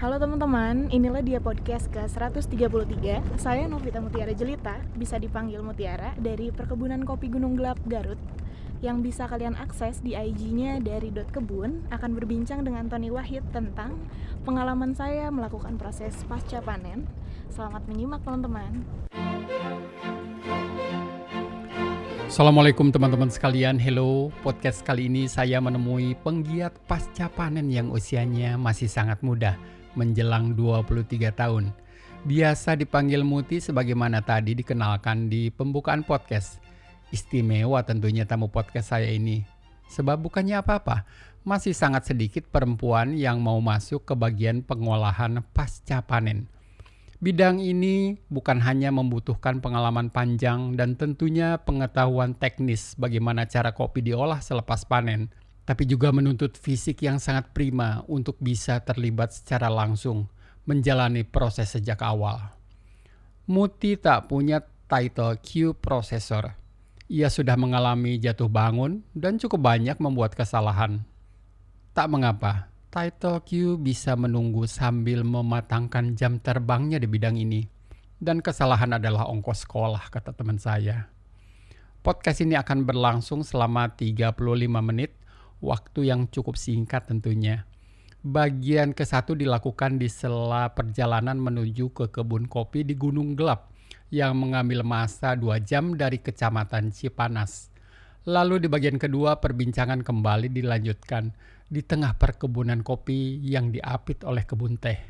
Halo teman-teman, inilah dia podcast ke-133 Saya Novita Mutiara Jelita, bisa dipanggil Mutiara Dari Perkebunan Kopi Gunung Gelap Garut Yang bisa kalian akses di IG-nya dari Dot Kebun Akan berbincang dengan Tony Wahid tentang pengalaman saya melakukan proses pasca panen. Selamat menyimak teman-teman. Assalamualaikum teman-teman sekalian, hello Podcast kali ini saya menemui penggiat pasca panen yang usianya masih sangat muda menjelang 23 tahun. Biasa dipanggil Muti sebagaimana tadi dikenalkan di pembukaan podcast. Istimewa tentunya tamu podcast saya ini. Sebab bukannya apa-apa, masih sangat sedikit perempuan yang mau masuk ke bagian pengolahan pasca panen. Bidang ini bukan hanya membutuhkan pengalaman panjang dan tentunya pengetahuan teknis bagaimana cara kopi diolah selepas panen, tapi juga menuntut fisik yang sangat prima untuk bisa terlibat secara langsung menjalani proses sejak awal. Muti tak punya title Q Processor. Ia sudah mengalami jatuh bangun dan cukup banyak membuat kesalahan. Tak mengapa, title Q bisa menunggu sambil mematangkan jam terbangnya di bidang ini. Dan kesalahan adalah ongkos sekolah, kata teman saya. Podcast ini akan berlangsung selama 35 menit waktu yang cukup singkat tentunya. Bagian ke satu dilakukan di sela perjalanan menuju ke kebun kopi di Gunung Gelap yang mengambil masa dua jam dari kecamatan Cipanas. Lalu di bagian kedua perbincangan kembali dilanjutkan di tengah perkebunan kopi yang diapit oleh kebun teh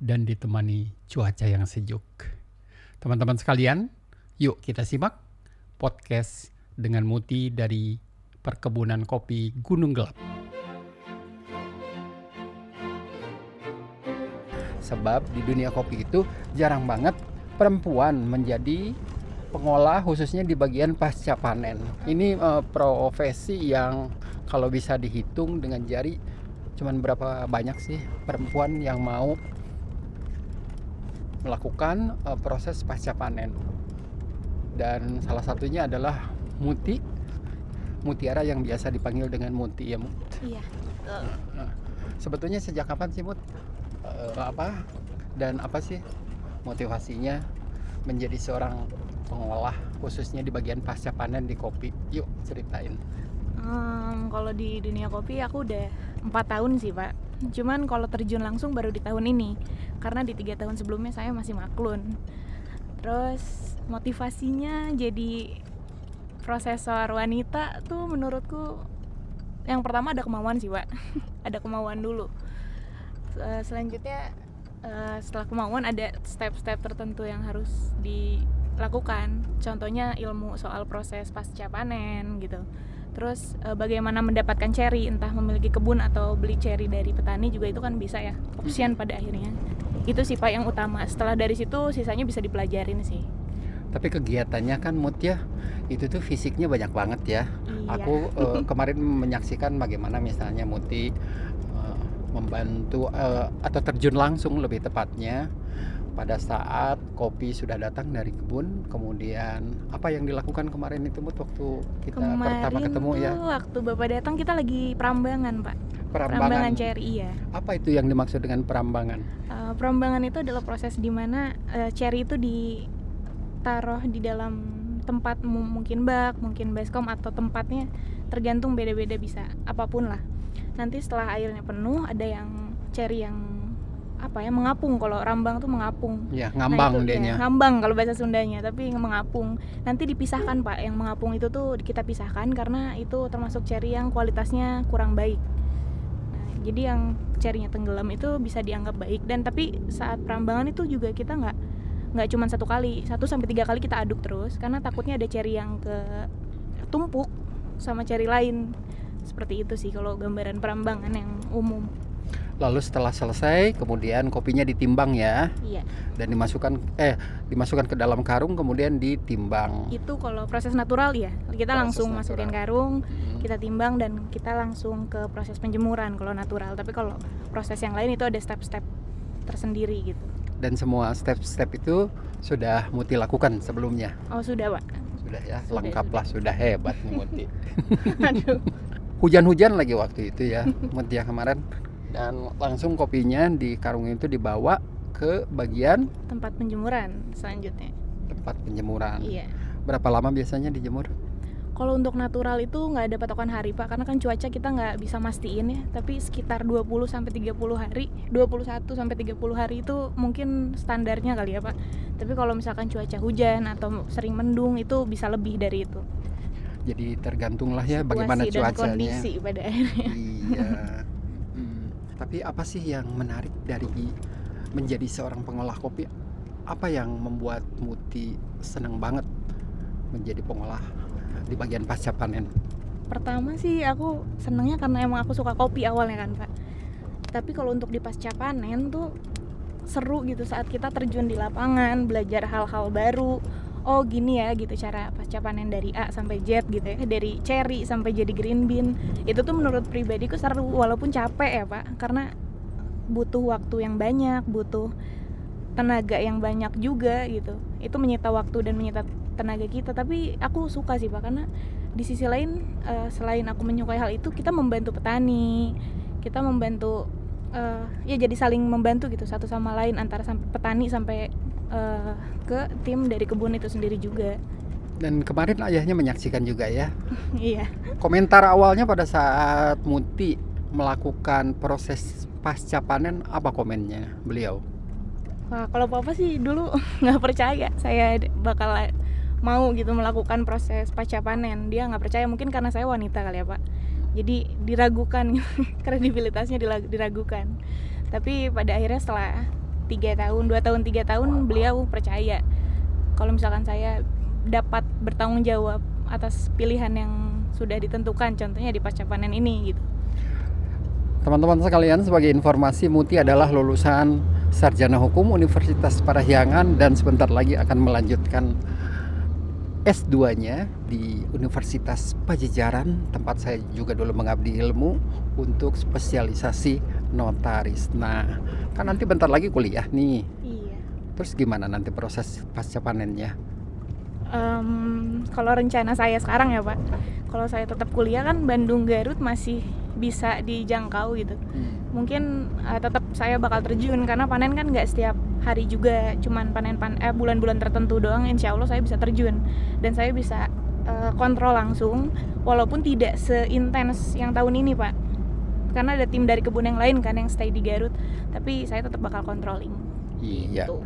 dan ditemani cuaca yang sejuk. Teman-teman sekalian, yuk kita simak podcast dengan Muti dari perkebunan kopi Gunung Gelap. Sebab di dunia kopi itu jarang banget perempuan menjadi pengolah khususnya di bagian pasca panen. Ini uh, profesi yang kalau bisa dihitung dengan jari cuman berapa banyak sih perempuan yang mau melakukan uh, proses pasca panen. Dan salah satunya adalah Muti Mutiara yang biasa dipanggil dengan Muti ya Mut. Iya, betul. Sebetulnya sejak kapan sih Mut? Uh, apa dan apa sih motivasinya menjadi seorang pengolah khususnya di bagian pasca panen di kopi? Yuk ceritain. Um, kalau di dunia kopi aku udah empat tahun sih pak. Cuman kalau terjun langsung baru di tahun ini, karena di tiga tahun sebelumnya saya masih maklun. Terus motivasinya jadi prosesor wanita tuh menurutku yang pertama ada kemauan sih pak ada kemauan dulu. Selanjutnya eh, setelah kemauan ada step-step tertentu yang harus dilakukan. Contohnya ilmu soal proses pasca panen gitu. Terus eh, bagaimana mendapatkan cherry entah memiliki kebun atau beli cherry dari petani juga itu kan bisa ya opsian pada akhirnya. Itu sih pak yang utama. Setelah dari situ sisanya bisa dipelajarin sih tapi kegiatannya kan mood ya itu tuh fisiknya banyak banget ya. Iya. aku uh, kemarin menyaksikan bagaimana misalnya Muti uh, membantu uh, atau terjun langsung lebih tepatnya pada saat kopi sudah datang dari kebun kemudian apa yang dilakukan kemarin itu Mut waktu kita Kemarin pertama ketemu ya? waktu bapak datang kita lagi perambangan pak. Perambangan. Cherry iya. Apa itu yang dimaksud dengan perambangan? Uh, perambangan itu adalah proses di mana uh, cherry itu ditaruh di dalam tempat mu- mungkin bak mungkin baskom atau tempatnya tergantung beda-beda bisa apa pun lah. Nanti setelah airnya penuh ada yang cherry yang apa ya mengapung. Kalau rambang tuh mengapung. Ya Nah, ngambang itu, ya, dianya ngambang kalau bahasa Sundanya, tapi mengapung. Nanti dipisahkan pak, yang mengapung itu tuh kita pisahkan karena itu termasuk cherry yang kualitasnya kurang baik. Nah, jadi yang cherrynya tenggelam itu bisa dianggap baik. Dan tapi saat perambangan itu juga kita nggak nggak cuma satu kali, satu sampai tiga kali kita aduk terus karena takutnya ada cherry yang ke tumpuk sama cherry lain. Seperti itu sih kalau gambaran perambangan yang umum. lalu setelah selesai kemudian kopinya ditimbang ya Iya. dan dimasukkan eh dimasukkan ke dalam karung kemudian ditimbang Itu kalau proses natural ya. Kita Proses langsung natural. masukin karung, Hmm. kita timbang dan kita langsung ke proses penjemuran kalau natural tapi kalau proses yang lain itu ada step-step tersendiri gitu dan semua step-step itu sudah Muti lakukan sebelumnya. Oh sudah pak. Sudah ya Sudah, lengkaplah sudah. hebat nih Muti. Aduh. Hujan-hujan lagi waktu itu ya Muti ya kemarin. Dan langsung kopinya di karung itu dibawa ke bagian tempat penjemuran selanjutnya. tempat penjemuran. iya. Berapa lama biasanya dijemur? Kalau untuk natural itu nggak ada patokan hari pak karena kan cuaca kita nggak bisa mastiin ya tapi sekitar 20 sampai 30 hari 21 sampai 30 hari itu mungkin standarnya kali ya pak tapi kalau misalkan cuaca hujan atau sering mendung itu bisa lebih dari itu Jadi tergantung lah ya bagaimana Situasi dan cuacanya. kondisi pada akhirnya Iya. Hmm, Tapi apa sih yang menarik dari menjadi seorang pengolah kopi? Apa yang membuat Muti senang banget menjadi pengolah di bagian pasca panen? pertama sih aku senengnya karena emang aku suka kopi awalnya kan pak tapi kalau untuk di pasca panen tuh seru gitu saat kita terjun di lapangan belajar hal-hal baru. Oh gini ya gitu cara pasca panen dari A sampai Z gitu ya dari cherry sampai jadi green bean. Itu tuh menurut pribadiku seru walaupun capek ya pak. Karena butuh waktu yang banyak butuh tenaga yang banyak juga gitu. Itu menyita waktu dan menyita tenaga kita tapi aku suka sih pak karena di sisi lain eh, selain aku menyukai hal itu kita membantu petani kita membantu eh, ya jadi saling membantu gitu satu sama lain antara sampai petani sampai eh, ke tim dari kebun itu sendiri juga Dan kemarin ayahnya menyaksikan juga ya. iya Komentar awalnya pada saat Muti melakukan proses pasca panen apa komennya beliau? Wah, kalau papa sih dulu nggak percaya saya bakal mau gitu melakukan proses pasca panen. Dia nggak percaya mungkin karena saya wanita kali ya pak. Jadi diragukan kredibilitasnya dila- diragukan. Tapi pada akhirnya setelah tiga tahun, dua tahun, tiga tahun beliau percaya kalau misalkan saya dapat bertanggung jawab atas pilihan yang sudah ditentukan, contohnya di pasca panen ini gitu. Teman-teman sekalian, sebagai informasi, Muti adalah lulusan Sarjana Hukum Universitas Parahyangan dan sebentar lagi akan melanjutkan S2-nya di Universitas Pajajaran, tempat saya juga dulu mengabdi ilmu untuk spesialisasi notaris. Nah, kan nanti bentar lagi kuliah nih. Iya. Terus gimana nanti proses pasca panennya? Em, kalau rencana saya sekarang ya pak, kalau saya tetap kuliah kan Bandung Garut masih bisa dijangkau gitu. Mungkin eh, tetap saya bakal terjun karena panen kan nggak setiap hari juga, cuman panen pan eh bulan-bulan tertentu doang. Insya Allah saya bisa terjun dan saya bisa eh, kontrol langsung, walaupun tidak seintens yang tahun ini pak. Karena ada tim dari kebun yang lain kan yang stay di Garut, tapi saya tetap bakal controlling. Iya, Tuh.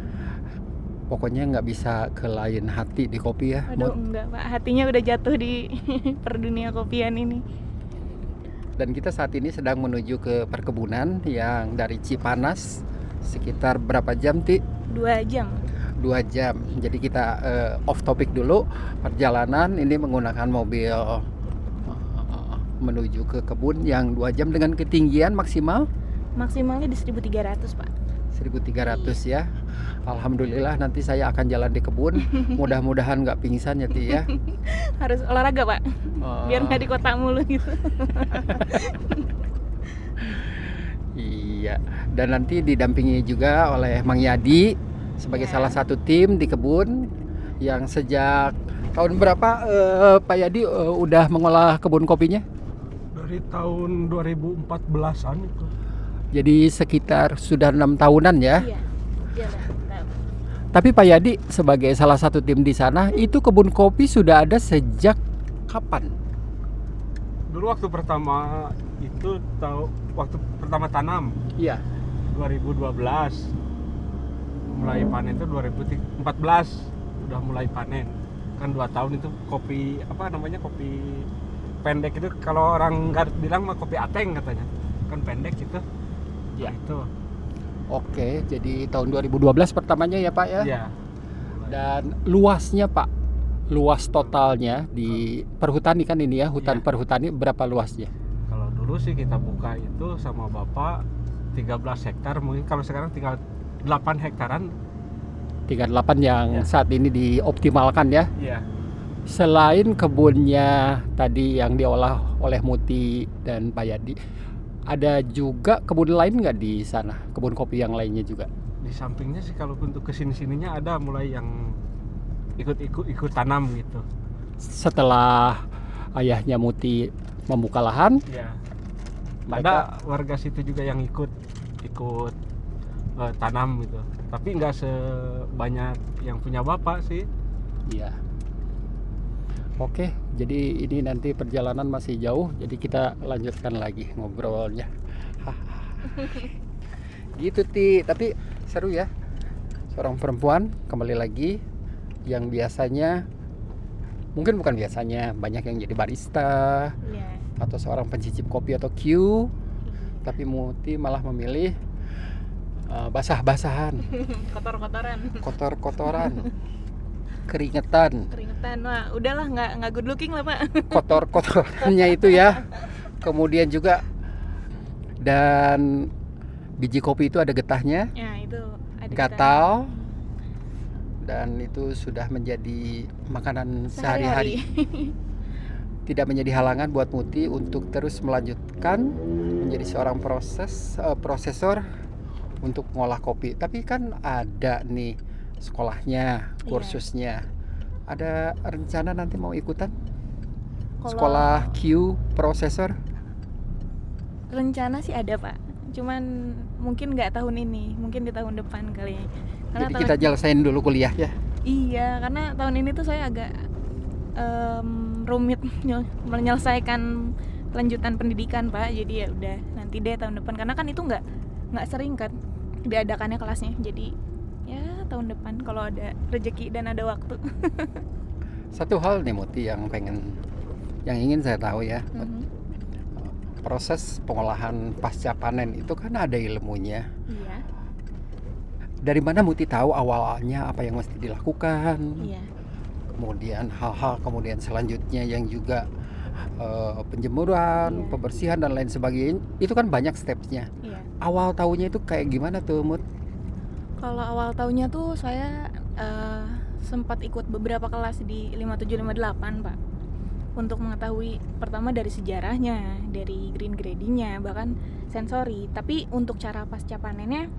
pokoknya nggak bisa ke lain hati di kopi ya. Aduh Mut. enggak pak, hatinya udah jatuh di perdunia kopian ini. Dan kita saat ini sedang menuju ke perkebunan yang dari Cipanas sekitar berapa jam ti? Dua jam. Dua jam. Jadi kita eh, off topic dulu perjalanan ini menggunakan mobil eh, menuju ke kebun yang dua jam dengan ketinggian maksimal Maksimalnya di 1300 pak 1300 ya. Alhamdulillah nanti saya akan jalan di kebun. Mudah-mudahan nggak pingsan ya Ti ya. Harus olahraga pak, biar nggak di kota mulu gitu Iya, dan nanti didampingi juga oleh Mang Yadi sebagai Ya. salah satu tim di kebun yang sejak tahun berapa eh, Pak Yadi eh, udah mengolah kebun kopinya? dari tahun 2014-an itu. Jadi sekitar sudah enam tahunan ya. Iya Iya. Tapi Pak Yadi sebagai salah satu tim di sana itu kebun kopi sudah ada sejak kapan? Dulu waktu pertama itu tahu waktu pertama tanam Iya. 2012. Mulai panen itu 2014 udah mulai panen. Kan dua tahun itu kopi apa namanya kopi pendek itu kalau orang Garut bilang mah kopi ateng katanya. Kan pendek itu. Iya. Nah, itu. Oke, jadi tahun 2012 pertamanya ya Pak ya. Iya. Dan luasnya Pak, luas totalnya di perhutani kan ini ya, hutan Iya. perhutani berapa luasnya? Dulu sih kita buka itu sama Bapak 13 hektar, mungkin kalau sekarang tinggal 8 hektaran. 38 yang Ya. saat ini dioptimalkan ya. Iya. Selain kebunnya tadi yang diolah oleh Muti dan Pak Yadi, ada juga kebun lain nggak di sana? Kebun kopi yang lainnya juga? Di sampingnya sih kalau untuk ke sini sininya ada mulai yang ikut-ikut ikut tanam gitu. Setelah ayahnya Muti membuka lahan, Iya. Mereka ada warga situ juga yang ikut ikut eh, tanam gitu tapi nggak sebanyak yang punya bapak sih Iya. Oke, jadi ini nanti perjalanan masih jauh, jadi kita lanjutkan lagi ngobrolnya. gitu ti, tapi seru ya. Seorang perempuan kembali lagi yang biasanya mungkin bukan biasanya banyak yang jadi barista Iya. Atau seorang pencicip kopi atau Q, tapi Muti malah memilih eh, basah-basahan, Kotor-kotoran. kotor-kotoran, keringetan. Keringetan. Wah, udahlah nggak nggak good looking lah, Pak. kotor-kotornya itu ya. Kemudian juga dan biji kopi itu ada getahnya, Ya, itu ada gatal dan itu sudah menjadi makanan sehari-hari. Tidak menjadi halangan buat Muti untuk terus melanjutkan menjadi seorang proses eh, prosesor untuk ngolah kopi. Tapi kan ada nih sekolahnya, Iya. kursusnya. Ada rencana nanti mau ikutan Kalau sekolah Q prosesor? rencana sih ada, Pak. Cuman mungkin nggak tahun ini, mungkin di tahun depan kali. Karena Jadi tahun- kita jelasin dulu kuliah ya. Iya, karena tahun ini tuh saya agak em, rumit nyel- menyelesaikan lanjutan pendidikan, Pak. Jadi ya udah nanti deh tahun depan karena kan itu nggak nggak sering kan diadakannya kelasnya. Jadi ya tahun depan kalau ada rezeki dan ada waktu. Satu hal nih Muti yang pengen yang ingin saya tahu ya. Mhm. Proses pengolahan pasca panen itu kan ada ilmunya. Iya, Dari mana Muti tahu awalnya apa yang mesti dilakukan? iya, Kemudian hal-hal kemudian selanjutnya yang juga eh, penjemuran, Iya. pembersihan dan lain sebagainya. Itu kan banyak stepsnya. iya. Awal tahunya itu kayak gimana tuh Mut? Kalau awal tahunnya tuh saya eh, sempat ikut beberapa kelas di 5758, Pak. Untuk mengetahui pertama dari sejarahnya, dari green gradingnya, bahkan sensori. Tapi untuk cara pasca panennya,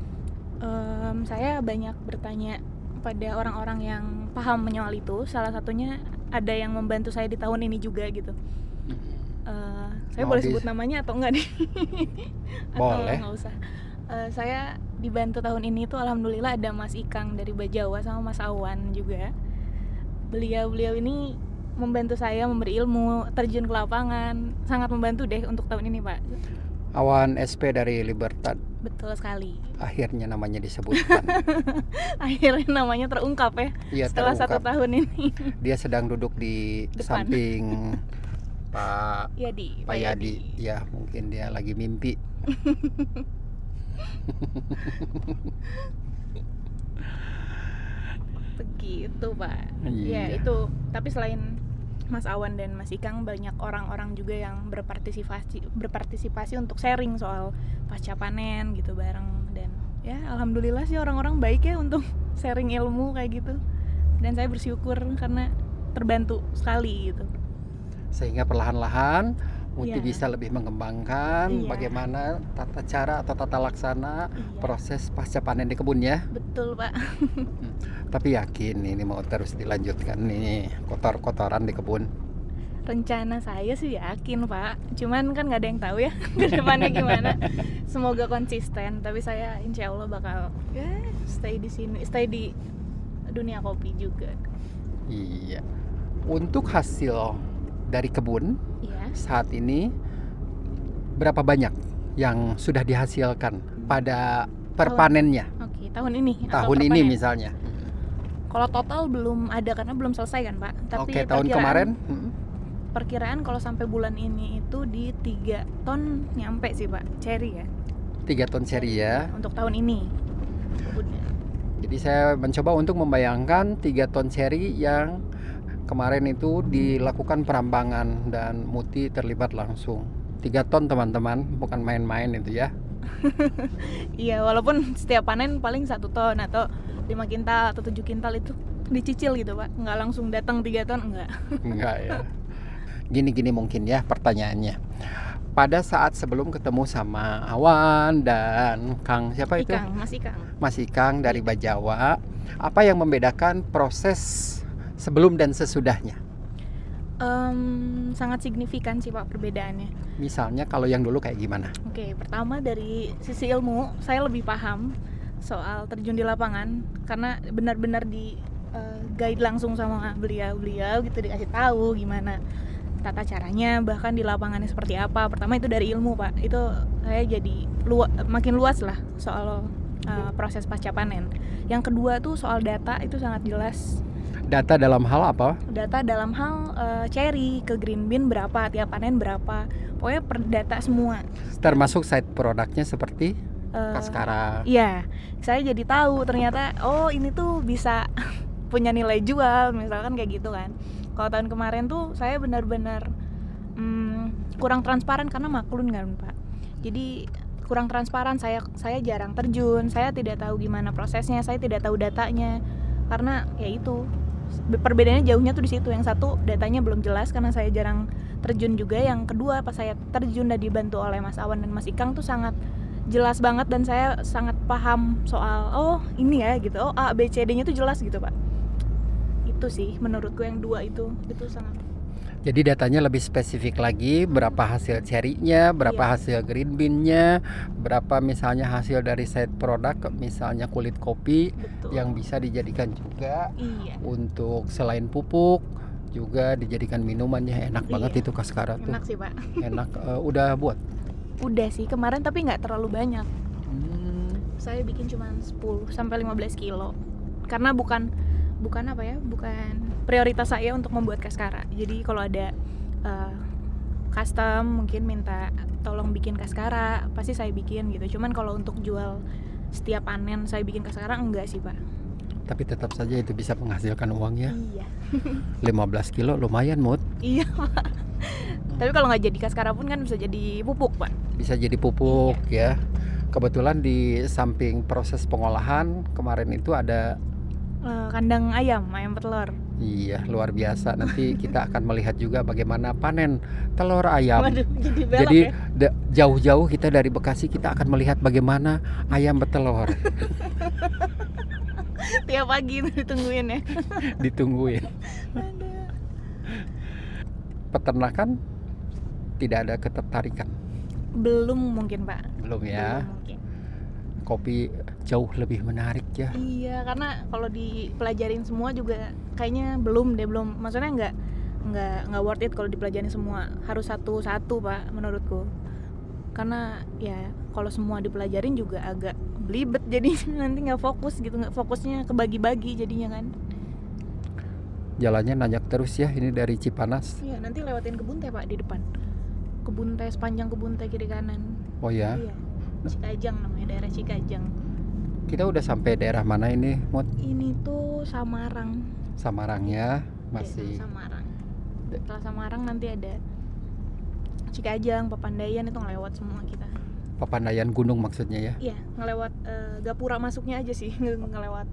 em, saya banyak bertanya pada orang-orang yang paham menyoal itu. Salah satunya ada yang membantu saya di tahun ini juga gitu. Eh, saya Mau boleh di- sebut namanya atau enggak nih? atau Boleh. nggak usah. Eh, saya dibantu tahun ini tuh alhamdulillah ada Mas Ikang dari Bajawa sama Mas Awan juga. Beliau-beliau ini membantu saya memberi ilmu, terjun ke lapangan, sangat membantu deh untuk tahun ini, Pak. Awan SP dari Libertad Betul sekali. akhirnya namanya disebutkan. Akhirnya namanya terungkap ya Iya setelah satu terungkap. tahun ini. Dia sedang duduk di Depan. samping Pak Yadi, Pak Yadi. Ya mungkin dia lagi mimpi. Begitu, Pak. Ya, Iya. itu. Tapi selain Mas Awan dan Mas Ikang banyak orang-orang juga yang berpartisipasi berpartisipasi untuk sharing soal pasca panen gitu bareng dan ya alhamdulillah sih orang-orang baik ya untuk sharing ilmu kayak gitu. Dan saya bersyukur karena terbantu sekali gitu. Sehingga perlahan-lahan Muti Iya. bisa lebih mengembangkan Iya. bagaimana tata cara atau tata laksana Iya. proses pasca panen di kebun ya. Betul, Pak. Tapi yakin ini mau terus dilanjutkan nih kotor-kotoran di kebun. Rencana saya sih yakin, Pak. Cuman kan nggak ada yang tahu ya ke depannya gimana. Semoga konsisten, tapi saya insya Allah bakal ya stay di sini, stay di dunia kopi juga. Iya. Untuk hasil dari kebun Iya. saat ini berapa banyak yang sudah dihasilkan pada perpanennya Oke, tahun ini. tahun ini misalnya? Kalau total belum ada karena belum selesai kan, Pak. Tapi Oke, tahun perkiraan- kemarin Perkiraan kalau sampai bulan ini itu di 3 ton nyampe sih, Pak. Cherry ya. tiga ton seri ya. Untuk tahun ini. Jadi saya mencoba untuk membayangkan 3 ton seri yang kemarin itu dilakukan perambangan dan Muti terlibat langsung. 3 ton teman-teman, bukan main-main itu ya. Iya, walaupun setiap panen paling satu ton atau 5 kintal atau 7 kintal itu dicicil gitu, Pak. Nggak langsung datang 3 ton, enggak. Enggak ya. Gini-gini mungkin ya pertanyaannya. Pada saat sebelum ketemu sama Awan dan Kang siapa itu? Ikang, Mas Ikang. Mas Ikang dari Bajawa, apa yang membedakan proses sebelum dan sesudahnya? Em, sangat signifikan sih Pak perbedaannya. Misalnya kalau yang dulu kayak gimana? Oke, pertama dari sisi ilmu, saya lebih paham soal terjun di lapangan karena benar-benar di eh, guide langsung sama beliau-beliau gitu dikasih tahu gimana tata caranya, bahkan di lapangannya seperti apa. Pertama itu dari ilmu, Pak. Itu saya jadi lua- makin luas lah soal eh, proses pasca panen. Yang kedua tuh soal data itu sangat jelas. Data dalam hal apa? Data dalam hal eh, cherry ke green bean berapa, tiap panen berapa. Pokoknya per data semua. Termasuk side produknya seperti Eh, Kaskara. Iya, saya jadi tahu ternyata oh ini tuh bisa punya nilai jual misalkan kayak gitu kan. Kalau tahun kemarin tuh saya benar-benar hmm, kurang transparan karena maklun kan pak. Jadi kurang transparan saya saya jarang terjun, saya tidak tahu gimana prosesnya, saya tidak tahu datanya karena ya itu perbedaannya jauhnya tuh di situ. Yang satu datanya belum jelas karena saya jarang terjun juga. Yang kedua pas saya terjun dan dibantu oleh Mas Awan dan Mas Ikang tuh sangat jelas banget dan saya sangat paham soal oh ini ya gitu oh A B C D nya tuh jelas gitu pak itu sih menurutku yang dua itu itu sangat Jadi datanya lebih spesifik lagi berapa hasil cherry-nya, berapa Iya. hasil green bean-nya, berapa misalnya hasil dari side product misalnya kulit kopi betul yang bisa dijadikan juga iya untuk selain pupuk juga dijadikan minumannya enak banget Iya. itu kaskara tuh. enak sih pak Enak eh, udah buat. udah sih kemarin tapi nggak terlalu banyak Hmm, saya bikin cuma 10 sampai 15 kilo karena bukan bukan apa ya bukan prioritas saya untuk membuat kaskara. Jadi kalau ada eh, custom mungkin minta tolong bikin kaskara pasti saya bikin gitu. Cuman kalau untuk jual setiap panen saya bikin kaskara enggak sih pak. Tapi tetap saja itu bisa menghasilkan uang ya. iya. 15 kilo lumayan mood. iya pak. Tapi kalau nggak jadi kaskara pun kan bisa jadi pupuk pak. Bisa jadi pupuk ya. Kebetulan di samping proses pengolahan kemarin itu ada Eh, kandang ayam ayam petelur Iya, luar biasa. Nanti kita akan melihat juga bagaimana panen telur ayam. waduh jadi Jadi ya jauh-jauh kita dari Bekasi kita akan melihat bagaimana ayam bertelur. tiap pagi ditungguin ya Ditungguin. Peternakan tidak ada ketertarikan. belum mungkin pak Belum ya. Belum mungkin. Kopi jauh lebih menarik ya. Iya, karena kalau dipelajarin semua juga kayaknya belum deh, belum. Maksudnya nggak nggak nggak worth it kalau dipelajarin semua. Harus satu-satu pak, menurutku. Karena ya kalau semua dipelajarin juga agak belibet jadi nanti nggak fokus gitu, nggak fokusnya kebagi-bagi jadinya kan. Jalannya nanjak terus ya ini dari Cipanas. Iya, nanti lewatin kebun teh pak di depan. Kebun teh sepanjang kebun teh kiri kanan. Oh ya. Iya. Cikajang namanya daerah Cikajang. Kita udah sampai daerah mana ini, Mut? Ini tuh Samarang. Samarang ya. Daerah Masih Samarang. Setelah Samarang nanti ada Cikajang, Papandayan itu ngelewat semua kita. Papandayan Gunung maksudnya ya. Iya, ngelewat eh, gapura masuknya aja sih, nge- ngelewat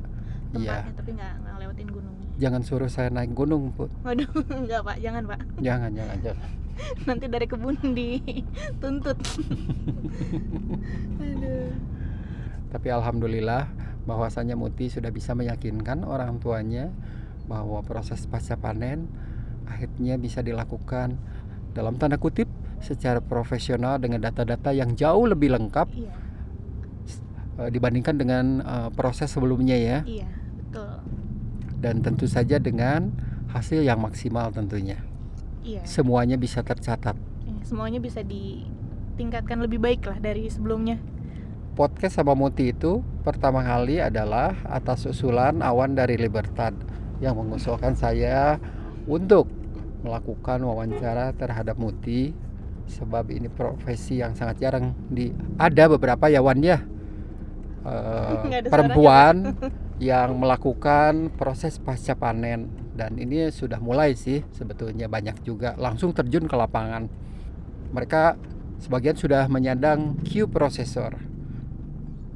tempatnya Iya. tapi nggak ngelewatin gunungnya. Jangan suruh saya naik gunung, Put. Waduh, enggak pak, jangan pak. Jangan, jangan, jangan. Nanti dari kebun dituntut. Aduh. Tapi alhamdulillah bahwasanya Muti sudah bisa meyakinkan orang tuanya bahwa proses pasca panen akhirnya bisa dilakukan dalam tanda kutip secara profesional dengan data-data yang jauh lebih lengkap Iya, eh, dibandingkan dengan eh, proses sebelumnya ya iya, betul. dan tentu saja dengan hasil yang maksimal tentunya. Iya. Semuanya bisa tercatat. Iya, Semuanya bisa ditingkatkan lebih baik lah dari sebelumnya. Podcast sama Muti itu pertama kali adalah atas usulan Awan dari Libertad yang mengusulkan saya untuk melakukan wawancara terhadap Muti sebab ini profesi yang sangat jarang di ada beberapa ya Wan ada perempuan yang melakukan proses pasca panen. Dan ini sudah mulai sih sebetulnya banyak juga. Langsung terjun ke lapangan. Mereka sebagian sudah menyandang Q processor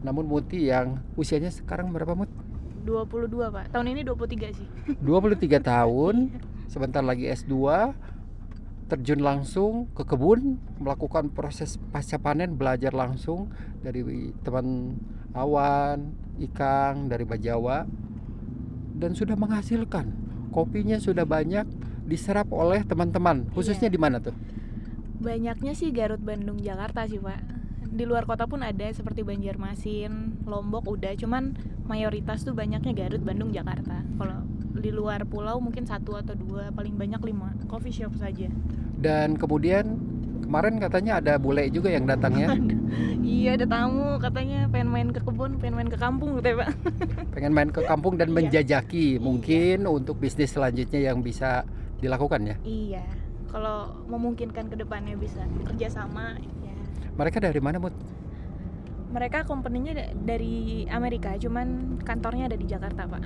namun Muti yang usianya sekarang berapa Mut? 22 pak, tahun ini 23 sih. 23 tahun. Sebentar lagi S2 terjun langsung ke kebun melakukan proses pasca panen belajar langsung dari teman Awan, Ikang dari Bajawa dan sudah menghasilkan kopinya sudah banyak diserap oleh teman-teman. Khususnya Iya. di mana tuh? Banyaknya sih Garut, Bandung, Jakarta sih pak. Di luar kota pun ada seperti Banjarmasin, Lombok udah. Cuman mayoritas tuh banyaknya Garut, Bandung, Jakarta. Kalau di luar pulau mungkin satu atau dua, paling banyak lima coffee shop saja. Dan kemudian kemarin katanya ada bule juga yang datang ya. Iya ada tamu katanya pengen main ke kebun, pengen main ke kampung gitu ya pak. pengen main ke kampung dan Iya. menjajaki mungkin untuk bisnis selanjutnya yang bisa dilakukan ya. Iya. Kalau memungkinkan ke depannya bisa kerja sama ya. Mereka dari mana, Mut? Mereka company-nya da- dari Amerika, cuman kantornya ada di Jakarta, Pak.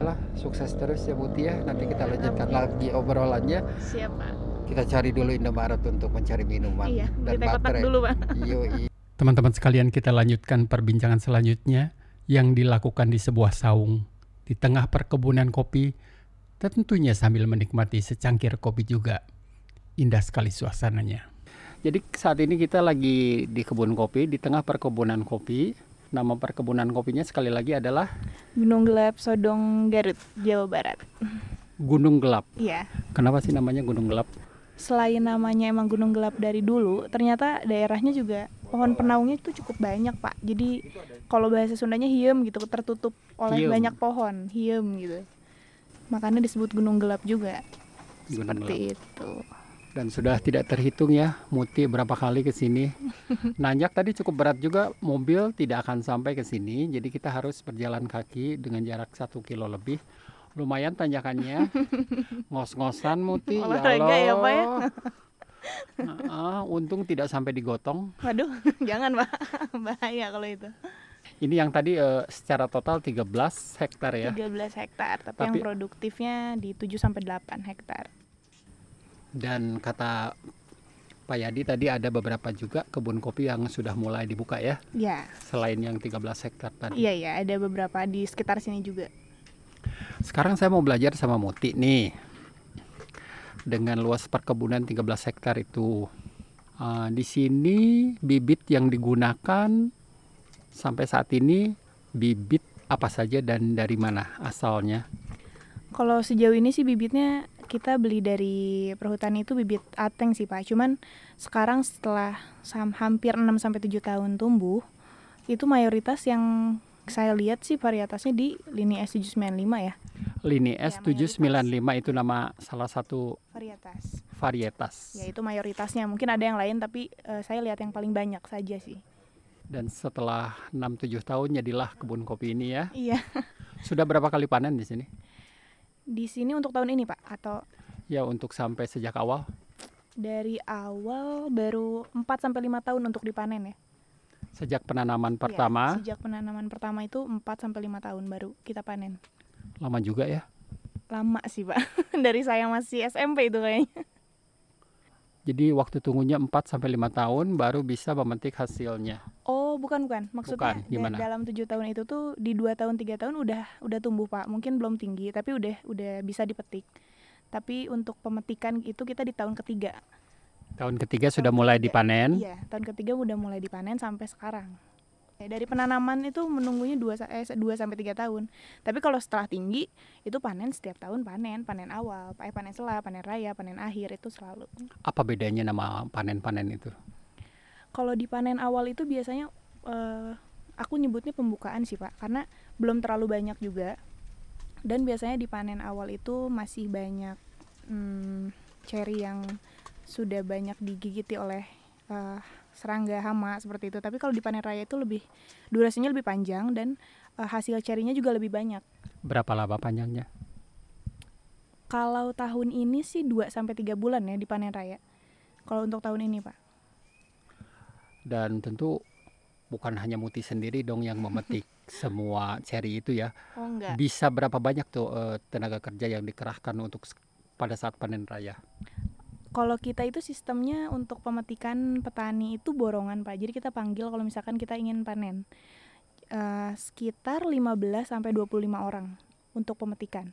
Lah, sukses terus ya Muti ya. Nanti kita lanjutkan lagi obrolannya. Siap, Pak. Kita cari dulu Indomaret untuk mencari minuman Iya, dan baterai. dulu. Teman-teman sekalian, kita lanjutkan perbincangan selanjutnya yang dilakukan di sebuah saung di tengah perkebunan kopi, tentunya sambil menikmati secangkir kopi juga. Indah sekali suasananya. Jadi saat ini kita lagi di kebun kopi, di tengah perkebunan kopi. Nama perkebunan kopinya sekali lagi adalah Gunung Gelap Sodong Garut, Jawa Barat. Gunung Gelap. Iya. Kenapa sih namanya Gunung Gelap? Selain namanya emang Gunung Gelap dari dulu, ternyata daerahnya juga pohon penaungnya itu cukup banyak, Pak. Jadi kalau bahasa Sundanya hiem gitu, tertutup oleh Hiem. banyak pohon, hiem gitu. Makanya disebut Gunung Gelap juga. Gunung Seperti itu. dan sudah tidak terhitung ya Muti berapa kali ke sini. Nanjak tadi cukup berat juga, mobil tidak akan sampai ke sini, jadi kita harus berjalan kaki dengan jarak satu kilo lebih. Lumayan tanjakannya, ngos-ngosan Muti. Olahraga ya, Pak, ya? Heeh, untung tidak sampai digotong. Waduh, jangan, Pak. Bahaya kalau itu. Ini yang tadi eh, secara total 13 hektar ya. 13 hektar, tapi, Tapi- yang produktifnya di 7 sampai 8 hektar. Dan kata Pak Yadi tadi ada beberapa juga kebun kopi yang sudah mulai dibuka ya, Ya, selain yang 13 hektar tadi. iya ya, ada beberapa di sekitar sini juga. Sekarang saya mau belajar sama Muti nih. Dengan luas perkebunan 13 hektar itu. Ah, di sini bibit yang digunakan sampai saat ini bibit apa saja dan dari mana asalnya? Kalau sejauh ini sih bibitnya kita beli dari perhutani itu bibit ateng sih Pak. Cuman sekarang setelah hampir 6 sampai 7 tahun tumbuh, itu mayoritas yang saya lihat sih varietasnya di lini S795 ya, Lini Ya, S795 itu nama salah satu varietas. varietas. Ya itu mayoritasnya. Mungkin ada yang lain tapi eh, saya lihat yang paling banyak saja sih. Dan setelah 6-7 tahun jadilah kebun kopi ini ya. Iya. Sudah berapa kali panen di sini? Di sini untuk tahun ini Pak atau Ya untuk sampai sejak awal. dari awal baru 4 sampai 5 tahun untuk dipanen ya. Sejak penanaman Iya, pertama, sejak penanaman pertama itu 4 sampai 5 tahun baru kita panen. lama juga ya. Lama sih, Pak. Dari saya masih SMP itu kayaknya. Jadi waktu tunggunya 4 sampai 5 tahun baru bisa memetik hasilnya. Oh, bukan bukan. Maksudnya Bukan, gimana? dalam tujuh tahun itu tuh di dua tahun tiga tahun udah udah tumbuh Pak. Mungkin belum tinggi, tapi udah udah bisa dipetik. Tapi untuk pemetikan itu kita di tahun ketiga. Tahun ketiga sudah mulai ketiga. dipanen. Iya, tahun ketiga udah mulai dipanen sampai sekarang. Ya, dari penanaman itu menunggunya 2 eh, 2 sampai 3 tahun. Tapi kalau setelah tinggi itu panen setiap tahun panen, panen awal, eh, panen selah, panen raya, panen akhir itu selalu. Apa bedanya nama panen-panen itu? Kalau di panen awal itu biasanya eh, aku nyebutnya pembukaan sih Pak, karena belum terlalu banyak juga. Dan biasanya di panen awal itu masih banyak hmm, cherry yang sudah banyak digigiti oleh eh, serangga hama seperti itu. Tapi kalau di panen raya itu lebih durasinya lebih panjang dan eh, hasil cherry-nya juga lebih banyak. Berapa lama panjangnya? Kalau tahun ini sih 2 sampai 3 bulan ya di panen raya. Kalau untuk tahun ini, Pak. Dan tentu bukan hanya Muti sendiri dong yang memetik semua ceri itu ya. Oh enggak. Bisa berapa banyak tuh eh, tenaga kerja yang dikerahkan untuk pada saat panen raya? Kalau kita itu sistemnya untuk pemetikan petani itu borongan Pak. Jadi kita panggil kalau misalkan kita ingin panen. Eh, sekitar 15 sampai 25 orang untuk pemetikan.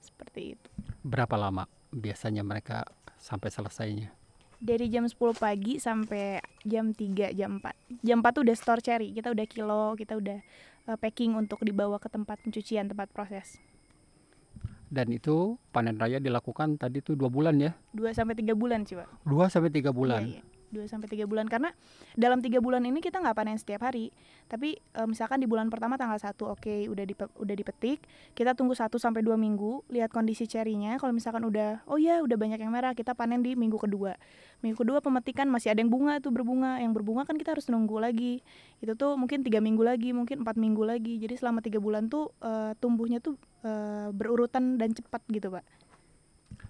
Seperti itu. Berapa lama biasanya mereka sampai selesainya? Dari jam 10 pagi sampai jam 3, jam 4. Jam 4 tuh udah store cherry, kita udah kilo, kita udah eh, packing untuk dibawa ke tempat pencucian, tempat proses. Dan itu panen raya dilakukan tadi tuh dua bulan ya, 2 sampai 3 bulan sih, Pak. dua sampai tiga bulan. Iya, iya. 2 sampai 3 bulan karena dalam tiga bulan ini kita nggak panen setiap hari. Tapi eh, misalkan di bulan pertama tanggal 1 oke udah dipe- udah dipetik, kita tunggu 1 sampai 2 minggu, lihat kondisi cerinya. Kalau misalkan udah oh ya udah banyak yang merah, kita panen di minggu kedua. Minggu kedua pemetikan masih ada yang bunga tuh berbunga. Yang berbunga kan kita harus nunggu lagi. Itu tuh mungkin tiga minggu lagi, mungkin empat minggu lagi. Jadi selama tiga bulan tuh eh, tumbuhnya tuh eh, berurutan dan cepat gitu, Pak.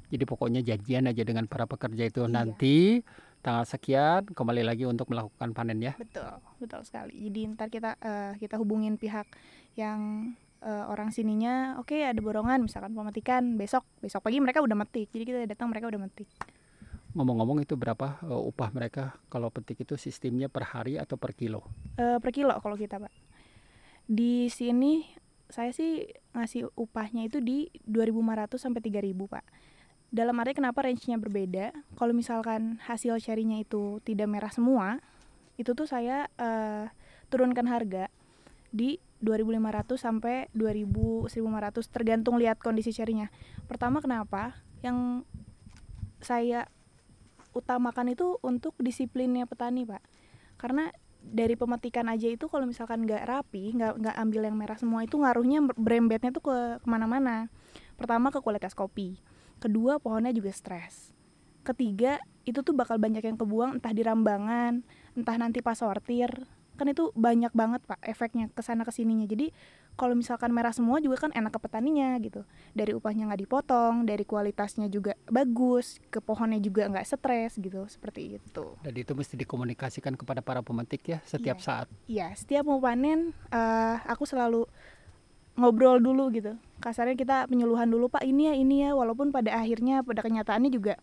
Jadi pokoknya janjian aja dengan para pekerja itu Iya. nanti tanggal sekian kembali lagi untuk melakukan panen ya. Betul, betul sekali. Jadi ntar kita eh, kita hubungin pihak yang eh, orang sininya, oke ada borongan misalkan pemetikan besok, besok pagi mereka udah metik. Jadi kita datang mereka udah metik. Ngomong-ngomong itu berapa eh, upah mereka kalau petik itu sistemnya per hari atau per kilo? Eh, per kilo kalau kita pak. Di sini saya sih ngasih upahnya itu di 2.500 sampai 3.000 pak. Dalam arti kenapa range-nya berbeda? Kalau misalkan hasil cherry-nya itu tidak merah semua, itu tuh saya eh, turunkan harga di 2.500 sampai 2.000 1.500 tergantung lihat kondisi cherry-nya. Pertama kenapa? Yang saya utamakan itu untuk disiplinnya petani pak. Karena dari pemetikan aja itu kalau misalkan nggak rapi, nggak nggak ambil yang merah semua itu ngaruhnya berembetnya tuh ke ke mana-mana. Pertama ke kualitas kopi, kedua pohonnya juga stres, ketiga itu tuh bakal banyak yang kebuang entah di rambangan, entah nanti pas sortir, kan itu banyak banget pak efeknya ke sana ke sininya. Jadi kalau misalkan merah semua juga kan enak ke petaninya gitu. Dari upahnya nggak dipotong, dari kualitasnya juga bagus, ke pohonnya juga nggak stres gitu, seperti itu. Dan itu mesti dikomunikasikan kepada para pemetik ya setiap Iya. saat. Iya, setiap mau panen eh, aku selalu ngobrol dulu gitu. Kasarnya kita penyuluhan dulu, Pak, ini ya, ini ya, walaupun pada akhirnya pada kenyataannya juga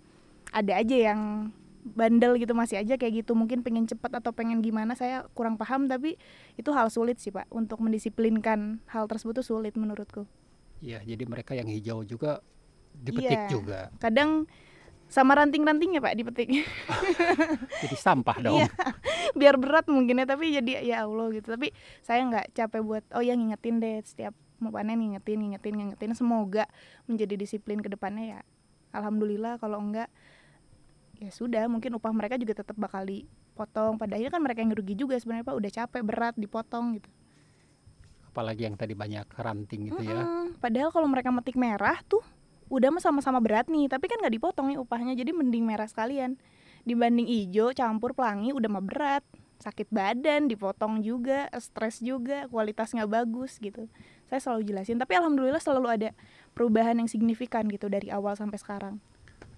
ada aja yang bandel gitu masih aja kayak gitu mungkin pengen cepat atau pengen gimana saya kurang paham tapi itu hal sulit sih pak untuk mendisiplinkan hal tersebut tuh sulit menurutku Iya, jadi mereka yang hijau juga dipetik Iya. juga. kadang sama ranting-rantingnya pak dipetik Jadi sampah dong. Iya. biar berat mungkin ya tapi jadi ya Allah gitu tapi saya nggak capek buat oh ya ngingetin deh setiap mau panen ngingetin ngingetin ngingetin semoga menjadi disiplin ke depannya ya alhamdulillah kalau enggak ya sudah mungkin upah mereka juga tetap bakal dipotong pada akhirnya kan mereka yang rugi juga sebenarnya pak udah capek berat dipotong gitu Apalagi yang tadi banyak ranting gitu ya. Mm-mm. padahal kalau mereka metik merah tuh udah mah sama-sama berat nih tapi kan nggak dipotong nih upahnya jadi mending merah sekalian. Dibanding ijo campur pelangi udah mah berat. Sakit badan dipotong juga stres juga kualitas nggak bagus gitu. Saya selalu jelasin tapi alhamdulillah selalu ada perubahan yang signifikan gitu dari awal sampai sekarang.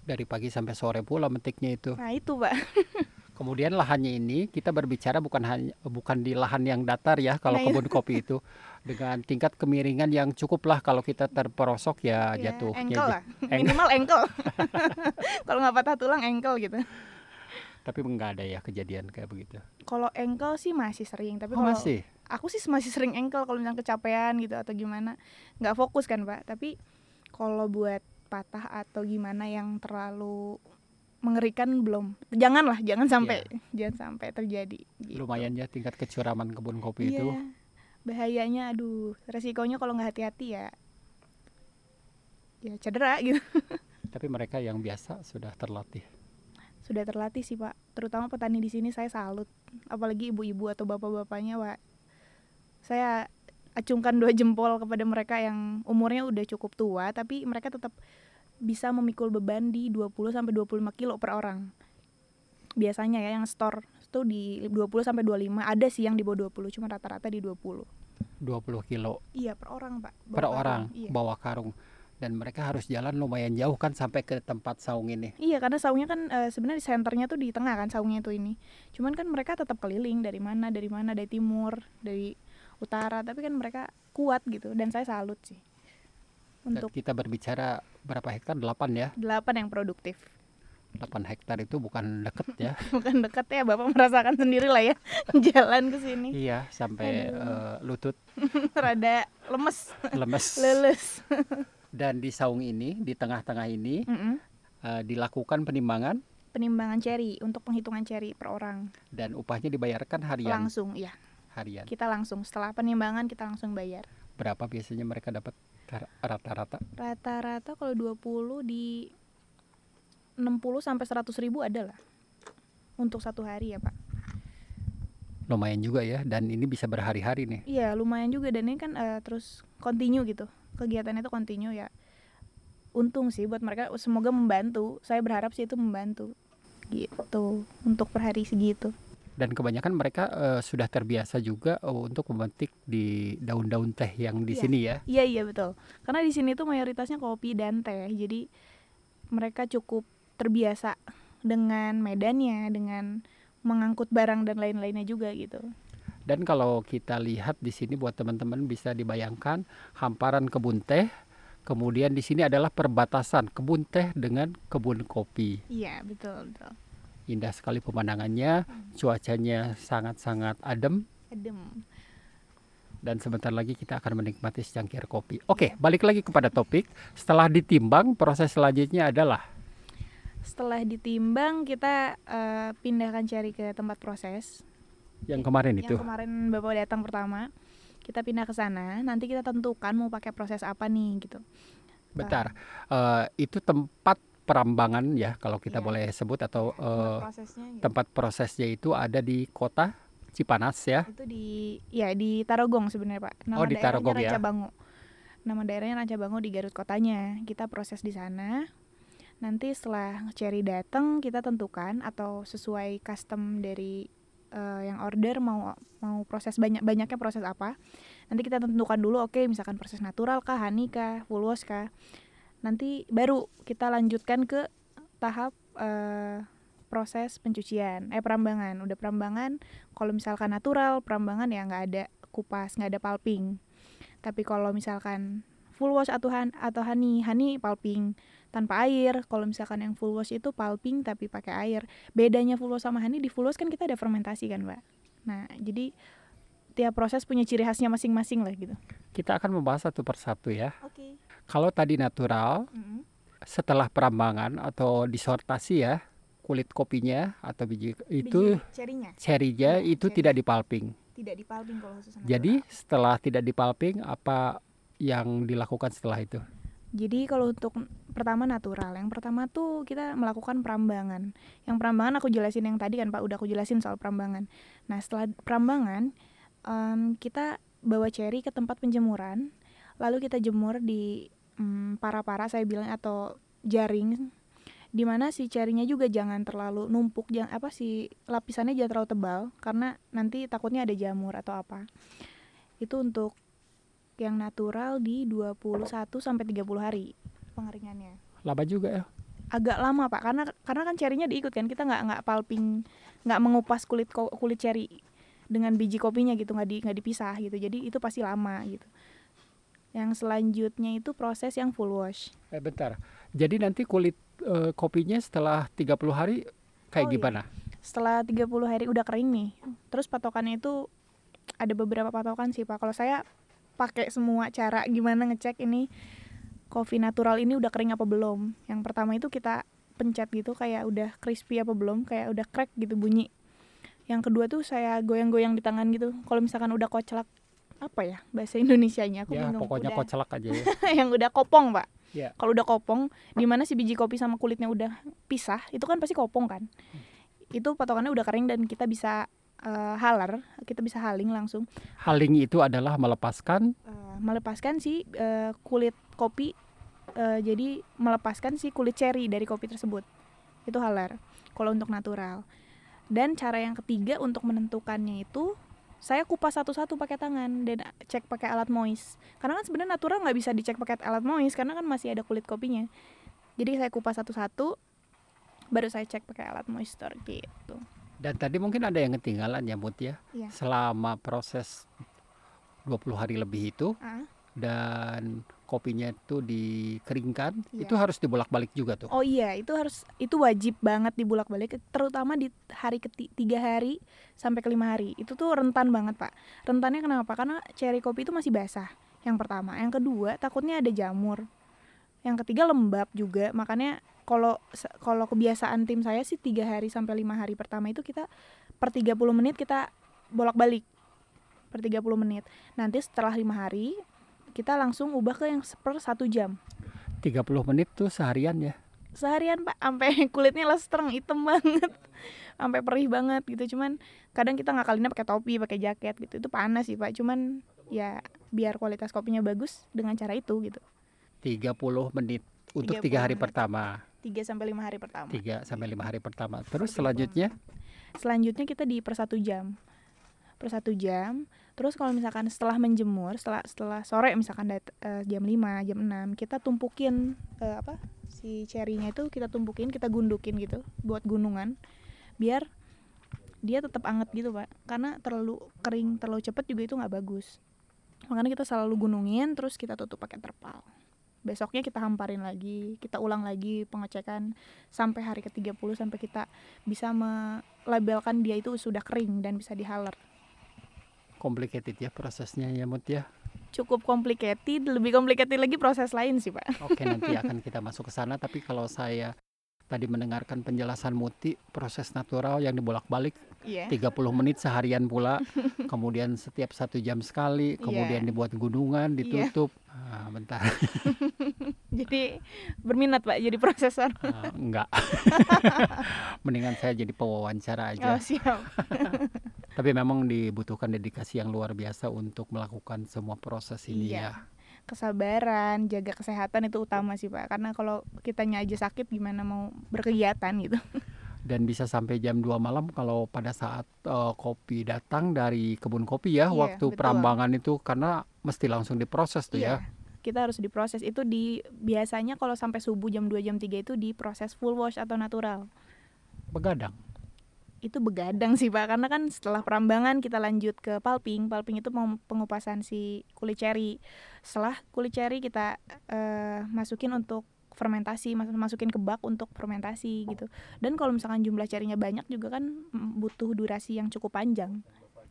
Dari pagi sampai sore pula metiknya itu. nah itu pak. Kemudian lahannya ini kita berbicara bukan hanya bukan di lahan yang datar ya kalau Nah, iya. kebun kopi itu dengan tingkat kemiringan yang cukup lah kalau kita terperosok ya, Ya, jatuh. engkel lah Eng- minimal engkel kalau nggak patah tulang engkel gitu Tapi nggak ada ya kejadian kayak begitu. kalau engkel sih masih sering tapi Oh, kalau masih. aku sih masih sering engkel kalau misalnya kecapean gitu atau gimana nggak fokus kan pak tapi kalau buat patah atau gimana yang terlalu mengerikan belum janganlah jangan sampai jangan sampai terjadi gitu. Lumayan ya tingkat kecuraman kebun kopi Iya, itu. Bahayanya aduh resikonya kalau nggak hati-hati ya ya cedera gitu. Tapi mereka yang biasa sudah terlatih. sudah terlatih sih pak. Terutama petani di sini saya salut. Apalagi ibu-ibu atau bapak-bapaknya pak saya acungkan dua jempol kepada mereka yang umurnya udah cukup tua tapi mereka tetap bisa memikul beban di 20 sampai 25 kilo per orang. Biasanya ya yang store itu di 20 sampai 25 ada sih yang di bawah 20 cuma rata-rata di 20 20 kilo iya per orang pak Bawa per karung. orang iya. bawa karung. Dan mereka harus jalan lumayan jauh kan sampai ke tempat saung ini. Iya karena saungnya kan eh, sebenarnya di senternya tuh di tengah kan saungnya itu ini. Cuman kan mereka tetap keliling dari mana dari mana dari timur dari utara tapi kan mereka kuat gitu dan saya salut sih Dan untuk kita berbicara berapa hektar? 8 ya. delapan yang produktif 8 hektar itu bukan deket ya. bukan dekat ya bapak merasakan sendiri lah ya jalan ke sini iya, sampai Aduh. eh, lutut rada lemes lemes. leles Dan di saung ini, di tengah-tengah ini Mm-mm. eh, dilakukan penimbangan penimbangan cherry untuk penghitungan cherry per orang dan upahnya dibayarkan harian. langsung ya Harian. kita langsung setelah penimbangan kita langsung bayar berapa biasanya mereka dapat tar- rata-rata? Rata-rata kalau 20 di 60 sampai 100 ribu ada lah. Untuk satu hari ya Pak. Lumayan juga ya dan ini bisa berhari-hari nih. Iya lumayan juga dan ini kan eh, terus continue gitu. Kegiatannya itu continue ya. Untung sih buat mereka semoga membantu. Saya berharap sih itu membantu. Gitu. Untuk per hari segitu. Dan kebanyakan mereka eh, sudah terbiasa juga eh, untuk memetik di daun-daun teh yang di Iya. sini ya. Iya iya betul. Karena di sini tuh mayoritasnya kopi dan teh. Jadi mereka cukup terbiasa dengan medannya, dengan mengangkut barang dan lain-lainnya juga gitu. Dan kalau kita lihat di sini buat teman-teman bisa dibayangkan hamparan kebun teh, kemudian di sini adalah perbatasan kebun teh dengan kebun kopi. Iya betul betul. Indah sekali pemandangannya, cuacanya sangat-sangat adem Adem. dan sebentar lagi kita akan menikmati secangkir kopi. Oke, balik lagi kepada topik. Setelah ditimbang, proses selanjutnya adalah Setelah ditimbang kita eh, pindahkan cari ke tempat proses. yang kemarin itu. Yang kemarin Bapak datang pertama. Kita pindah ke sana, nanti kita tentukan mau pakai proses apa nih gitu. Bentar, eh, itu tempat perambangan ya kalau kita Iya. boleh sebut atau Tempat eh, prosesnya gitu. tempat prosesnya itu ada di kota Cipanas ya. itu di ya di Tarogong sebenarnya pak nama Oh, di daerahnya Tarogong ya. Rancabango nama daerahnya Rancabango di Garut kotanya kita proses di sana nanti setelah cherry datang kita tentukan atau sesuai custom dari eh, yang order mau mau proses banyak banyaknya proses apa nanti kita tentukan dulu oke misalkan proses natural kah honey kah full wash kah. Nanti baru kita lanjutkan ke tahap eh, proses pencucian eh perambangan. Udah perambangan kalau misalkan natural perambangan ya nggak ada kupas nggak ada pulping. Tapi kalau misalkan full wash atau han atau honey honey pulping tanpa air kalau misalkan yang full wash itu pulping tapi pakai air bedanya full wash sama honey di full wash kan kita ada fermentasi kan mbak nah jadi tiap proses punya ciri khasnya masing-masing lah gitu Kita akan membahas satu persatu ya. oke Kalau tadi natural, setelah perambangan atau disortasi ya, kulit kopinya atau biji itu cerinya cherry-nya Iya, itu cherry. tidak dipalping. tidak dipulping kalau khusus natural. Jadi setelah tidak dipalping apa yang dilakukan setelah itu? Jadi kalau untuk pertama natural, yang pertama tuh kita melakukan perambangan. Yang perambangan aku jelasin yang tadi kan Pak, udah aku jelasin soal perambangan. Nah setelah perambangan, em, kita bawa cherry ke tempat penjemuran, lalu kita jemur di em, para-para saya bilang atau jaring, di mana si cherry-nya juga jangan terlalu numpuk, jangan apa si lapisannya jangan terlalu tebal, karena nanti takutnya ada jamur atau apa. Itu untuk yang natural di 21 sampai 30 hari pengeringannya. Lama juga ya. Agak lama Pak karena karena kan cerinya diikut kan kita nggak nggak pulping nggak mengupas kulit kulit ceri dengan biji kopinya gitu nggak di nggak dipisah gitu jadi itu pasti lama gitu. Yang selanjutnya itu proses yang full wash. Eh bentar. Jadi nanti kulit eh, kopinya setelah 30 hari kayak Oh, iya. gimana? Setelah 30 hari udah kering nih. Terus patokannya itu ada beberapa patokan sih Pak. Kalau saya pakai semua cara gimana ngecek ini kopi natural ini udah kering apa belum. Yang pertama itu kita pencet gitu kayak udah crispy apa belum, kayak udah crack gitu bunyi. Yang kedua tuh saya goyang-goyang di tangan gitu. Kalau misalkan udah kocelak apa ya bahasa Indonesianya aku Ya bingung. pokoknya Udah- kocelak aja ya. yang udah kopong pak Iya. kalau udah kopong di mana si biji kopi sama kulitnya udah pisah itu kan pasti kopong kan itu patokannya udah kering dan kita bisa eh, haler kita bisa haling langsung. Haling itu adalah melepaskan? Eh, melepaskan si eh, kulit kopi eh, jadi melepaskan si kulit cherry dari kopi tersebut. Itu haler kalau untuk natural. Dan cara yang ketiga untuk menentukannya itu saya kupas satu-satu pakai tangan dan cek pakai alat moist karena kan sebenarnya natural nggak bisa dicek pakai alat moist karena kan masih ada kulit kopinya. Jadi saya kupas satu-satu baru saya cek pakai alat moisture gitu dan tadi mungkin ada yang ketinggalan ya Mut ya. Iya. Selama proses 20 hari lebih itu Ah. dan kopinya itu dikeringkan, Iya. itu harus dibolak-balik juga tuh. Oh iya, itu harus itu wajib banget dibulak-balik, terutama di hari keti tiga hari sampai ke lima hari. Itu tuh rentan banget pak. Rentannya kenapa? Karena cherry kopi itu masih basah. Yang pertama, yang kedua takutnya ada jamur. Yang ketiga lembab juga. Makanya kalau kalau kebiasaan tim saya sih tiga hari sampai lima hari pertama itu kita per 30 menit kita bolak-balik. Per 30 menit. Nanti setelah lima hari kita langsung ubah ke yang per satu jam. 30 menit tuh seharian ya? Seharian pak. Sampai kulitnya lestreng hitam banget. Sampai perih banget gitu. Cuman kadang kita ngakalinnya pakai topi pakai jaket gitu. Itu panas sih pak. Cuman ya biar kualitas kopinya bagus dengan cara itu gitu 30 menit untuk 30 tiga hari menit. pertama. 3 sampai lima hari pertama. 3 sampai lima hari pertama. Terus selanjutnya? Selanjutnya kita di per satu jam. Per satu jam. Terus kalau misalkan setelah menjemur setelah setelah sore misalkan dat- eh, jam 5 jam 6 kita tumpukin eh, apa si cherry-nya itu kita tumpukin kita gundukin gitu buat gunungan. Biar dia tetap anget gitu pak. Karena terlalu kering terlalu cepet juga itu nggak bagus. Makanya kita selalu gunungin terus kita tutup pakai terpal besoknya kita hamparin lagi kita ulang lagi pengecekan sampai hari ke-30 sampai kita bisa melabelkan dia itu sudah kering dan bisa dihaler. Complicated ya prosesnya ya Mut ya? Cukup complicated lebih complicated lagi proses lain sih pak. Oke nanti akan kita masuk ke sana tapi kalau saya tadi mendengarkan penjelasan Muti proses natural yang dibolak-balik iya. 30 menit seharian pula. Kemudian setiap satu jam sekali kemudian Iya. dibuat gunungan ditutup. Ah, bentar. Jadi berminat pak jadi prosesor Ah, enggak. Mendingan saya jadi pewawancara aja. Oh siap. Tapi memang dibutuhkan dedikasi yang luar biasa untuk melakukan semua proses ini Iya. ya kesabaran jaga kesehatan itu utama sih pak. Karena kalau kitanya aja sakit gimana mau berkegiatan gitu? Dan bisa sampai jam 2 malam kalau pada saat eh, kopi datang dari kebun kopi ya Iya, waktu betul. perambangan itu karena mesti langsung diproses tuh ya. Iya, kita harus diproses. Itu di biasanya kalau sampai subuh jam 2 jam 3 itu diproses full wash atau natural? Begadang itu begadang sih pak. Karena kan setelah perambangan kita lanjut ke pulping pulping itu peng- pengupasan si kulit ceri setelah kulit ceri kita eh, masukin untuk fermentasi mas- masukin ke bak untuk fermentasi gitu. Dan kalau misalkan jumlah cerinya banyak juga kan butuh durasi yang cukup panjang.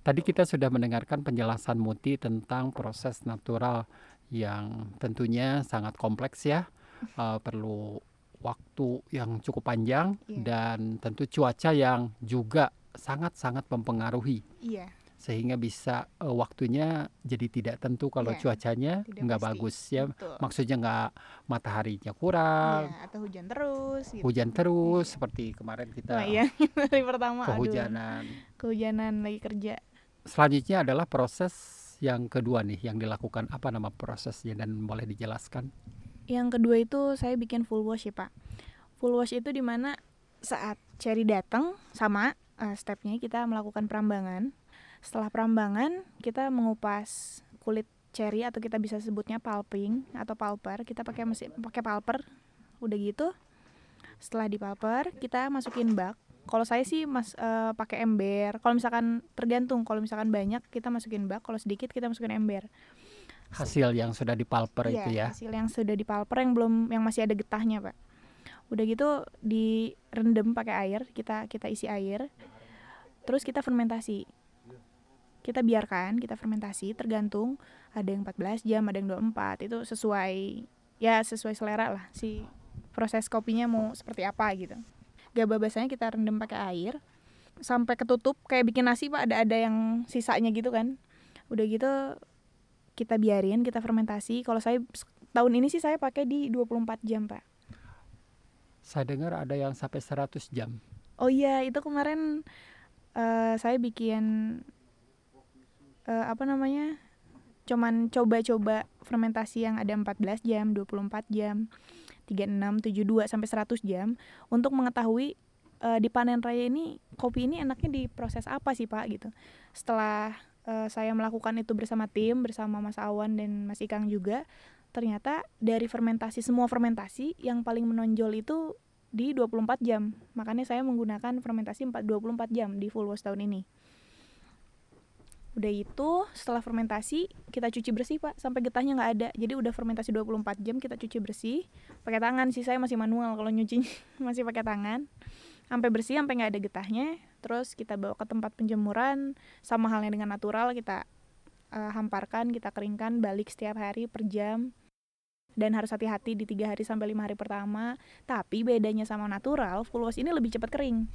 Tadi kita sudah mendengarkan penjelasan Muti tentang proses natural yang tentunya sangat kompleks ya, Eh, perlu waktu yang cukup panjang Iya. dan tentu cuaca yang juga sangat-sangat mempengaruhi. Iya. Sehingga bisa eh, waktunya jadi tidak tentu kalau Iya, cuacanya nggak bagus ya. betul. Maksudnya nggak mataharinya kurang, Iya, atau hujan terus gitu. hujan terus seperti kemarin kita Wah, iya. Dari pertama aduh. kehujanan. kehujanan lagi kerja. Selanjutnya adalah proses yang kedua nih yang dilakukan. Apa nama prosesnya dan boleh dijelaskan? Yang kedua itu saya bikin full wash ya pak. Full wash itu di mana saat cherry datang sama eh, stepnya kita melakukan perambangan. Setelah perambangan kita mengupas kulit cherry atau kita bisa sebutnya pulping atau pulper. Kita pakai mesin pakai pulper. Udah gitu. Setelah di pulper kita masukin bak. Kalau saya sih mas eh, pakai ember. Kalau misalkan tergantung. Kalau misalkan banyak kita masukin bak. Kalau sedikit kita masukin ember. Hasil yang sudah dipalper Iya, itu ya. hasil yang sudah dipalper yang belum yang masih ada getahnya, Pak. Udah gitu direndam pakai air, kita kita isi air. Terus kita fermentasi. Kita biarkan, kita fermentasi tergantung ada yang 14 jam, ada yang 24. Itu sesuai ya sesuai selera lah si proses kopinya mau seperti apa gitu. Gaba basahnya kita rendam pakai air sampai ketutup kayak bikin nasi Pak, ada ada yang sisanya gitu kan. Udah gitu kita biarin, kita fermentasi. Kalau saya tahun ini sih saya pakai di 24 jam, Pak. Saya dengar ada yang sampai 100 jam. Oh iya, itu kemarin eh, saya bikin eh, apa namanya? Cuman coba-coba fermentasi yang ada 14 jam, 24 jam, 36, 72 sampai 100 jam untuk mengetahui eh, di panen raya ini kopi ini enaknya diproses apa sih, Pak gitu. Setelah eh, saya melakukan itu bersama tim, bersama Mas Awan dan Mas Ikang juga, ternyata dari fermentasi semua fermentasi yang paling menonjol itu di 24 jam. Makanya saya menggunakan fermentasi 4 24 jam di full wash tahun ini. Udah itu setelah fermentasi kita cuci bersih Pak sampai getahnya nggak ada. Jadi udah fermentasi 24 jam kita cuci bersih pakai tangan sih saya masih manual kalau nyuci masih pakai tangan. Sampai bersih sampai nggak ada getahnya. Terus kita bawa ke tempat penjemuran sama halnya dengan natural kita eh, hamparkan, kita keringkan balik setiap hari per jam. Dan harus hati-hati di tiga hari sampai lima hari pertama tapi bedanya sama natural, full wash ini lebih cepat kering.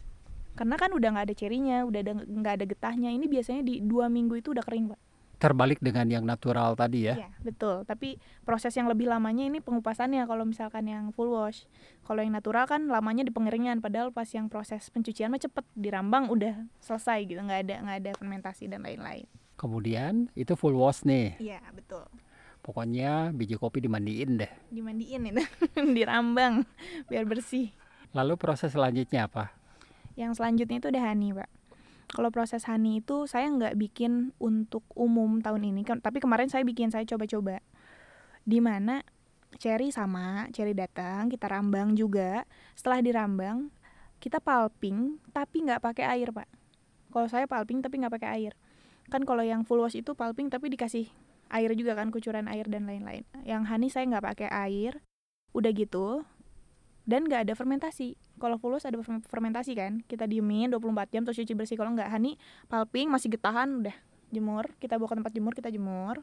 Karena kan udah nggak ada cerinya, udah ada nggak ada getahnya. Ini biasanya di dua minggu itu udah kering, Pak. Terbalik dengan yang natural tadi ya. Iya, betul. Tapi proses yang lebih lamanya ini pengupasannya kalau misalkan yang full wash. Kalau yang natural kan lamanya di pengeringan, padahal pas yang proses pencucian mah cepet dirambang udah selesai gitu, nggak ada nggak ada fermentasi dan lain-lain. Kemudian itu full wash nih. Iya, betul. Pokoknya biji kopi dimandiin deh. Dimandiin itu, dirambang biar bersih. Lalu proses selanjutnya apa? Yang selanjutnya itu udah honey, Pak. Kalau proses honey itu saya nggak bikin untuk umum tahun ini, kan- tapi kemarin saya bikin, saya coba-coba. Di mana cherry sama, cherry datang, kita rambang juga. Setelah dirambang, kita pulping, tapi nggak pakai air, Pak. Kalau saya pulping tapi nggak pakai air. Kan kalau yang full wash itu pulping tapi dikasih air juga kan, kucuran air dan lain-lain. Yang honey saya nggak pakai air, udah gitu, dan nggak ada fermentasi. Kalau full wash ada fer- fermentasi kan, kita diemin 24 jam terus cuci bersih. Kalau nggak honey, pulping masih getahan udah jemur, kita bawa ke tempat jemur, kita jemur.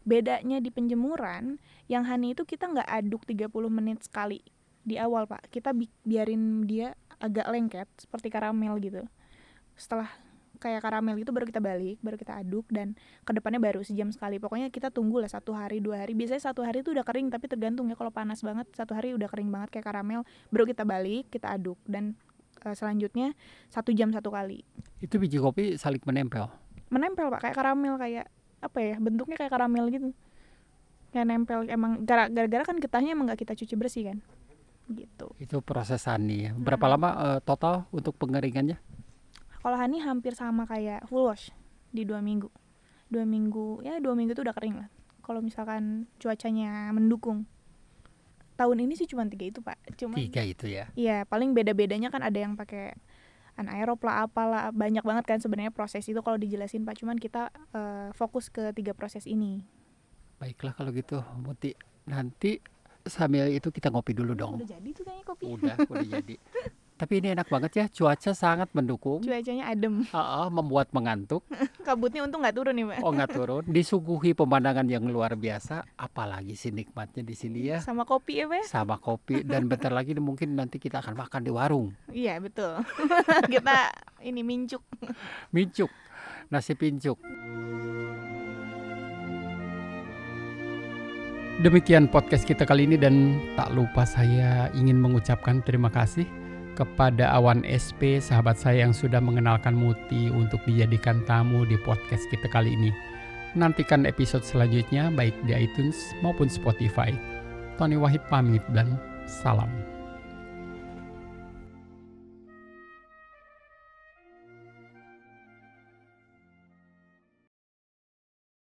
Bedanya di penjemuran, yang honey itu kita nggak aduk 30 menit sekali di awal pak. Kita bi- biarin dia agak lengket seperti karamel gitu. Setelah kayak karamel gitu baru kita balik, baru kita aduk dan ke depannya baru sejam sekali. Pokoknya kita tunggu lah satu hari dua hari. Biasanya satu hari itu udah kering tapi tergantung ya kalau panas banget satu hari udah kering banget kayak karamel. Baru kita balik, kita aduk dan eh, selanjutnya satu jam satu kali. Itu biji kopi saling menempel. Menempel pak kayak karamel kayak apa ya bentuknya kayak karamel gitu. Kayak nempel emang gara- gara-gara kan getahnya emang nggak kita cuci bersih kan. Gitu. Itu proses honey. ya. Berapa lama eh, total untuk pengeringannya? Kalau honey hampir sama kayak full wash di dua minggu. Dua minggu, ya dua minggu itu udah kering lah. Kalau misalkan cuacanya mendukung. Tahun ini sih cuma tiga itu pak. Cuma Tiga itu ya. Iya, paling beda-bedanya kan ada yang pakai anaerob lah, apalah banyak banget kan sebenarnya proses itu kalau dijelasin pak. Cuman kita eh, fokus ke tiga proses ini. Baiklah kalau gitu, Muti. Nanti sambil itu kita ngopi dulu dong. Udah jadi tuh kayaknya kopi. Udah, udah jadi. Tapi ini enak banget ya, cuaca sangat mendukung. Cuacanya adem. Ah, ah, membuat mengantuk. Kabutnya untung nggak turun nih pak. Oh nggak turun. Disuguhi pemandangan yang luar biasa. Apalagi sih nikmatnya di sini ya. Sama kopi ya pak? Sama kopi dan bentar lagi mungkin nanti kita akan makan di warung. Iya betul. kita ini mincuk. Mincuk, nasi pincuk. Demikian podcast kita kali ini dan tak lupa saya ingin mengucapkan terima kasih kepada Awan SP, sahabat saya yang sudah mengenalkan Muti untuk dijadikan tamu di podcast kita kali ini. Nantikan episode selanjutnya baik di iTunes maupun Spotify. Tony Wahid pamit dan salam.